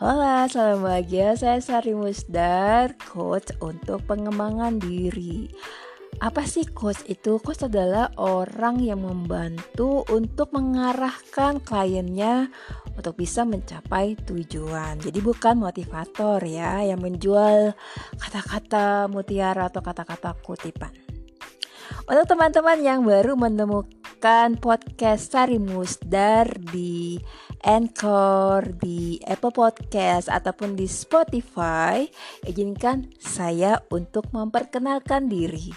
Halo, salam bahagia. Saya Sari Musdar, coach untuk pengembangan diri. Apa sih coach itu? Coach adalah orang yang membantu untuk mengarahkan kliennya untuk bisa mencapai tujuan. Jadi bukan motivator ya yang menjual kata-kata mutiara atau kata-kata kutipan. Untuk teman-teman yang baru menemukan podcast Sari Musdar di Anchor, di Apple Podcast ataupun di Spotify, izinkan saya untuk memperkenalkan diri.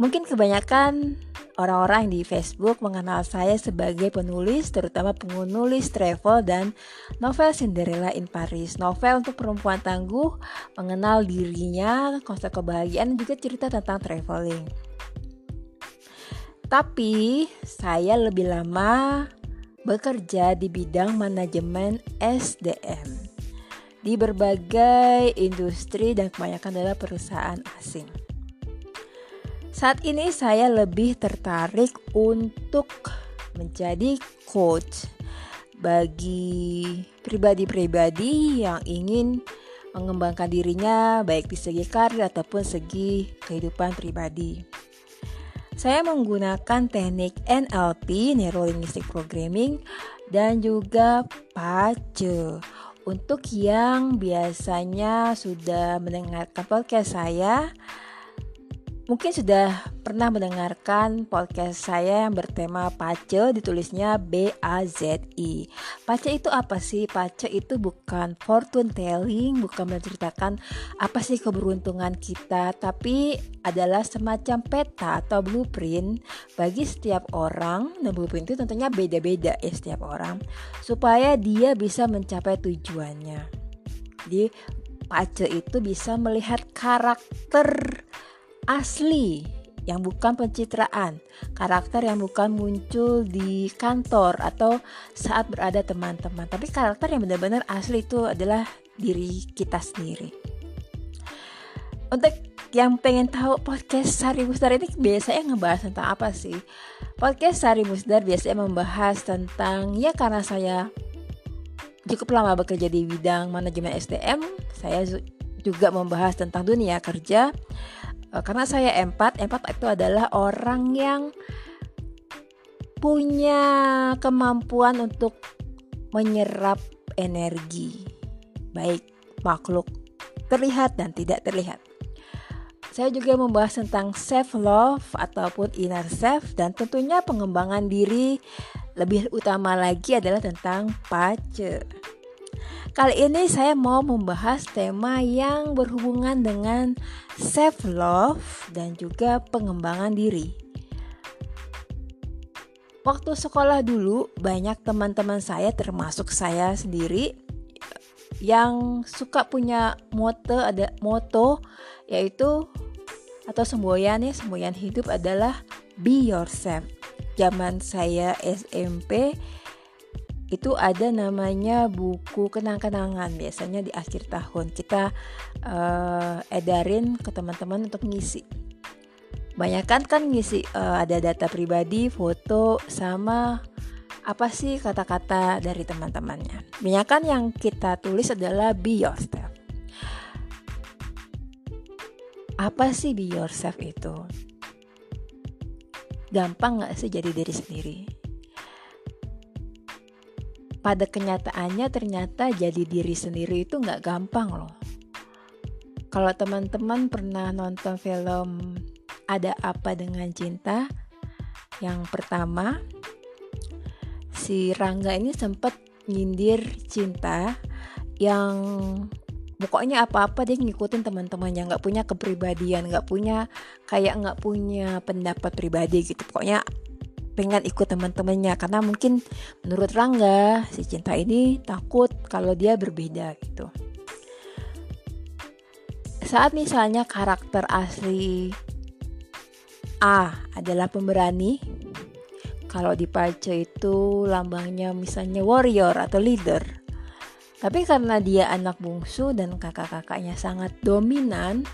Mungkin kebanyakan orang-orang di Facebook mengenal saya sebagai penulis, terutama penulis travel dan novel Cinderella in Paris. Novel untuk perempuan tangguh, mengenal dirinya, konsep kebahagiaan, juga cerita tentang traveling. Tapi saya lebih lama bekerja di bidang manajemen SDM di berbagai industri dan kebanyakan adalah perusahaan asing. Saat ini saya lebih tertarik untuk menjadi coach bagi pribadi-pribadi yang ingin mengembangkan dirinya baik di segi karir ataupun segi kehidupan pribadi. Saya menggunakan teknik NLP, Neuro Linguistic Programming, dan juga PACE. Untuk yang biasanya sudah mendengarkan podcast saya, Mungkin sudah pernah mendengarkan podcast saya yang bertema Pace ditulisnya B A Z I. Pace itu apa sih? Pace itu bukan fortune telling, bukan menceritakan apa sih keberuntungan kita, tapi adalah semacam peta atau blueprint bagi setiap orang. Dan blueprint itu tentunya beda-beda ya setiap orang supaya dia bisa mencapai tujuannya. Jadi Pace itu bisa melihat karakter asli yang bukan pencitraan, karakter yang bukan muncul di kantor atau saat berada teman-teman, tapi karakter yang benar-benar asli itu adalah diri kita sendiri. Untuk yang pengen tahu podcast Sari Musdar ini biasanya ngebahas tentang apa sih? Podcast Sari Musdar biasanya membahas tentang ya karena saya cukup lama bekerja di bidang manajemen SDM, saya juga membahas tentang dunia kerja karena saya empat empat itu adalah orang yang punya kemampuan untuk menyerap energi baik makhluk terlihat dan tidak terlihat saya juga membahas tentang self love ataupun inner self dan tentunya pengembangan diri lebih utama lagi adalah tentang pace. Kali ini saya mau membahas tema yang berhubungan dengan self love dan juga pengembangan diri. Waktu sekolah dulu banyak teman-teman saya termasuk saya sendiri yang suka punya moto ada moto yaitu atau semboyan ya semboyan hidup adalah be yourself. Zaman saya SMP itu ada namanya buku kenang-kenangan biasanya di akhir tahun. Kita uh, edarin ke teman-teman untuk ngisi. Banyak kan ngisi uh, ada data pribadi foto sama apa sih kata-kata dari teman-temannya. Banyak yang kita tulis adalah be yourself. Apa sih be yourself itu? Gampang nggak sih jadi diri sendiri pada kenyataannya ternyata jadi diri sendiri itu nggak gampang loh. Kalau teman-teman pernah nonton film Ada Apa Dengan Cinta, yang pertama si Rangga ini sempat nyindir cinta yang pokoknya apa-apa dia ngikutin teman-temannya nggak punya kepribadian nggak punya kayak nggak punya pendapat pribadi gitu pokoknya pengen ikut teman-temannya karena mungkin menurut Rangga si cinta ini takut kalau dia berbeda gitu. Saat misalnya karakter asli A adalah pemberani, kalau di Pace itu lambangnya misalnya warrior atau leader. Tapi karena dia anak bungsu dan kakak-kakaknya sangat dominan,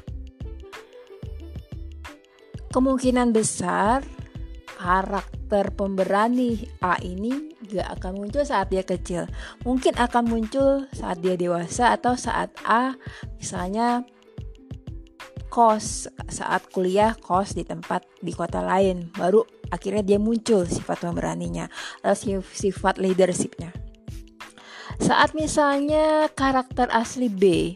kemungkinan besar karakter pemberani A ini gak akan muncul saat dia kecil. Mungkin akan muncul saat dia dewasa atau saat A misalnya kos saat kuliah kos di tempat di kota lain baru akhirnya dia muncul sifat pemberaninya atau sifat leadershipnya saat misalnya karakter asli B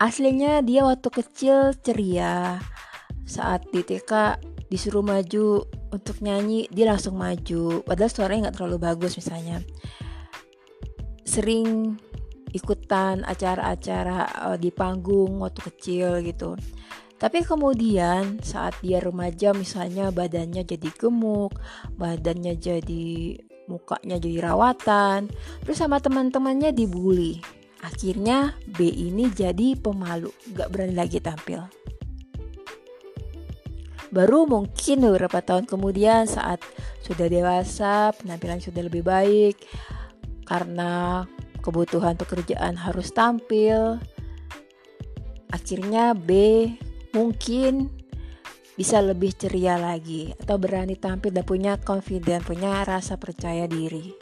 aslinya dia waktu kecil ceria saat di TK disuruh maju untuk nyanyi dia langsung maju padahal suaranya nggak terlalu bagus misalnya sering ikutan acara-acara uh, di panggung waktu kecil gitu tapi kemudian saat dia remaja misalnya badannya jadi gemuk, badannya jadi mukanya jadi rawatan, terus sama teman-temannya dibully. Akhirnya B ini jadi pemalu, gak berani lagi tampil. Baru mungkin beberapa tahun kemudian saat sudah dewasa, penampilan sudah lebih baik karena kebutuhan pekerjaan harus tampil. Akhirnya B mungkin bisa lebih ceria lagi atau berani tampil dan punya confidence, punya rasa percaya diri.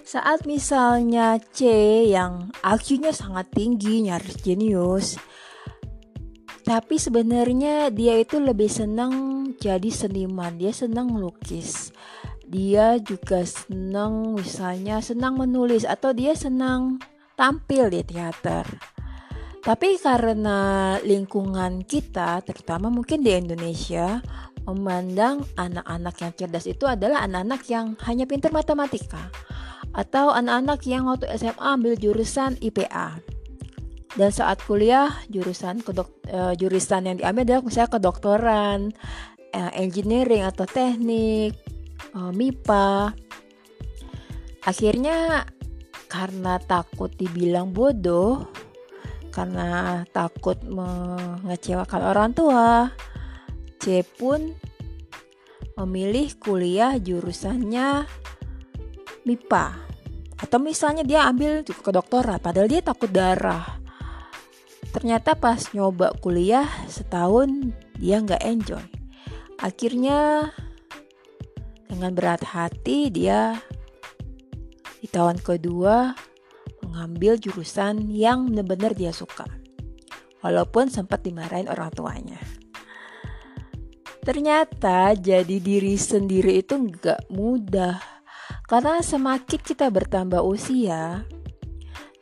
Saat misalnya C yang IQ-nya sangat tinggi, nyaris jenius, tapi sebenarnya dia itu lebih senang jadi seniman, dia senang melukis. Dia juga senang misalnya senang menulis atau dia senang tampil di teater tapi karena lingkungan kita, terutama mungkin di Indonesia, memandang anak-anak yang cerdas itu adalah anak-anak yang hanya pintar matematika atau anak-anak yang waktu SMA ambil jurusan IPA. Dan saat kuliah jurusan kedok, uh, jurusan yang diambil adalah misalnya kedokteran, uh, engineering atau teknik, uh, MIPA. Akhirnya karena takut dibilang bodoh, karena takut mengecewakan orang tua. C pun memilih kuliah jurusannya MIPA atau misalnya dia ambil kedokteran padahal dia takut darah ternyata pas nyoba kuliah setahun dia nggak enjoy akhirnya dengan berat hati dia di tahun kedua mengambil jurusan yang benar-benar dia suka. Walaupun sempat dimarahin orang tuanya. Ternyata jadi diri sendiri itu nggak mudah. Karena semakin kita bertambah usia,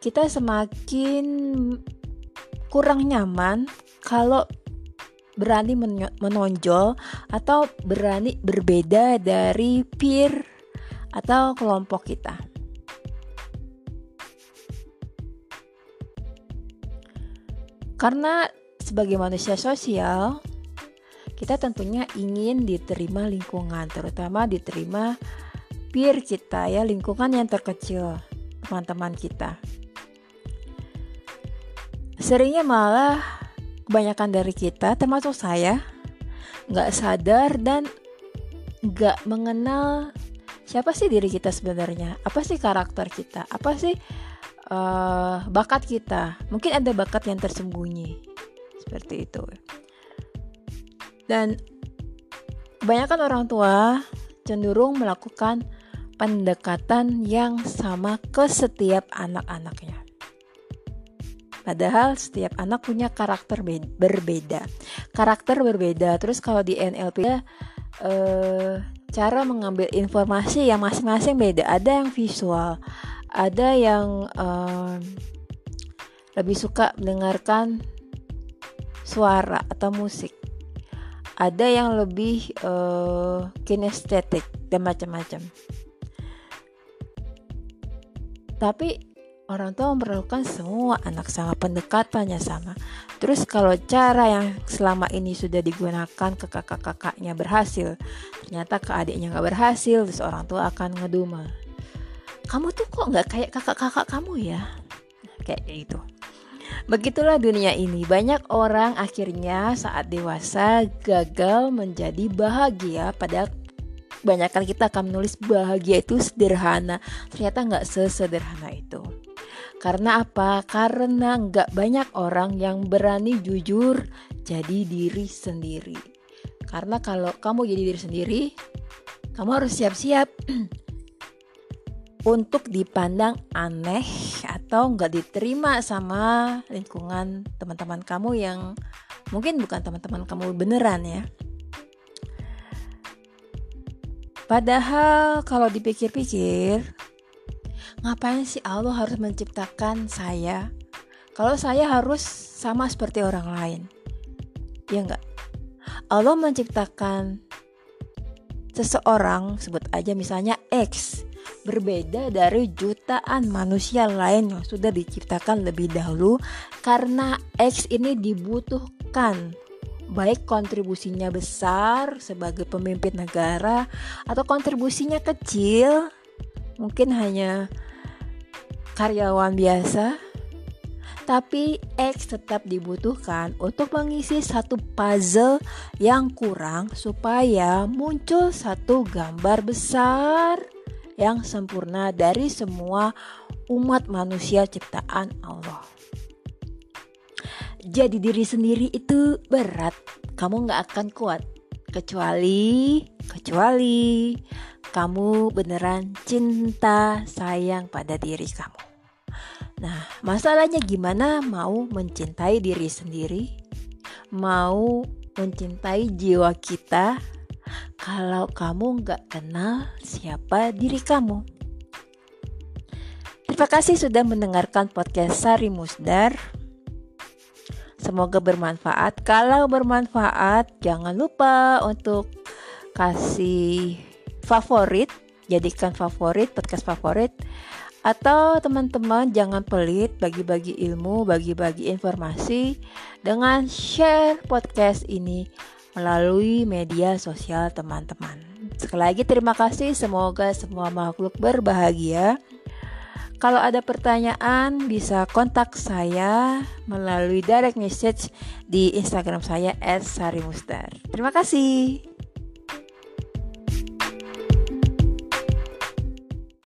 kita semakin kurang nyaman kalau berani menonjol atau berani berbeda dari peer atau kelompok kita. Karena sebagai manusia sosial, kita tentunya ingin diterima lingkungan, terutama diterima peer kita ya, lingkungan yang terkecil, teman-teman kita. Seringnya malah kebanyakan dari kita, termasuk saya, nggak sadar dan nggak mengenal siapa sih diri kita sebenarnya, apa sih karakter kita, apa sih uh, bakat kita. Mungkin ada bakat yang tersembunyi seperti itu. Dan kebanyakan orang tua cenderung melakukan pendekatan yang sama ke setiap anak-anaknya. Padahal setiap anak punya karakter berbeda. Karakter berbeda. Terus kalau di NLP eh, cara mengambil informasi yang masing-masing beda. Ada yang visual, ada yang uh, lebih suka mendengarkan suara atau musik ada yang lebih uh, kinestetik dan macam-macam tapi orang tua memperlakukan semua anak sama pendekatannya sama terus kalau cara yang selama ini sudah digunakan ke kakak-kakaknya berhasil ternyata ke adiknya nggak berhasil terus orang tua akan ngedumel kamu tuh kok nggak kayak kakak-kakak kamu ya kayak gitu Begitulah dunia ini. Banyak orang akhirnya saat dewasa gagal menjadi bahagia pada banyak kali kita akan menulis bahagia itu sederhana. Ternyata nggak sesederhana itu. Karena apa? Karena nggak banyak orang yang berani jujur jadi diri sendiri. Karena kalau kamu jadi diri sendiri, kamu harus siap-siap untuk dipandang aneh atau nggak diterima sama lingkungan teman-teman kamu yang mungkin bukan teman-teman kamu beneran ya. Padahal kalau dipikir-pikir, ngapain sih Allah harus menciptakan saya? Kalau saya harus sama seperti orang lain, ya enggak? Allah menciptakan seseorang, sebut aja misalnya X, berbeda dari jutaan manusia lain yang sudah diciptakan lebih dahulu karena X ini dibutuhkan baik kontribusinya besar sebagai pemimpin negara atau kontribusinya kecil mungkin hanya karyawan biasa tapi X tetap dibutuhkan untuk mengisi satu puzzle yang kurang supaya muncul satu gambar besar yang sempurna dari semua umat manusia ciptaan Allah. Jadi diri sendiri itu berat, kamu nggak akan kuat kecuali kecuali kamu beneran cinta sayang pada diri kamu. Nah, masalahnya gimana mau mencintai diri sendiri? Mau mencintai jiwa kita kalau kamu nggak kenal siapa diri kamu. Terima kasih sudah mendengarkan podcast Sari Musdar. Semoga bermanfaat. Kalau bermanfaat, jangan lupa untuk kasih favorit, jadikan favorit podcast favorit. Atau teman-teman jangan pelit bagi-bagi ilmu, bagi-bagi informasi dengan share podcast ini melalui media sosial teman-teman. Sekali lagi terima kasih, semoga semua makhluk berbahagia. Kalau ada pertanyaan bisa kontak saya melalui direct message di Instagram saya @sarimustar. Terima kasih.